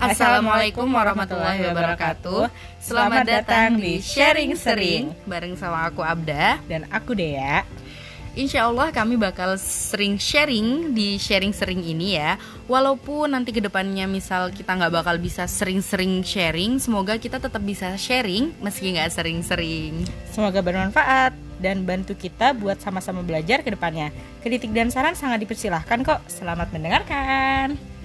Assalamualaikum warahmatullahi wabarakatuh. Selamat datang di Sharing Sering bareng sama aku Abda. Dan aku Dea. Insya Allah kami bakal sering sharing di sharing sering ini ya Walaupun nanti ke depannya misal kita nggak bakal bisa sering-sering sharing Semoga kita tetap bisa sharing meski nggak sering-sering Semoga bermanfaat dan bantu kita buat sama-sama belajar ke depannya. Kritik dan saran sangat dipersilahkan kok Selamat mendengarkan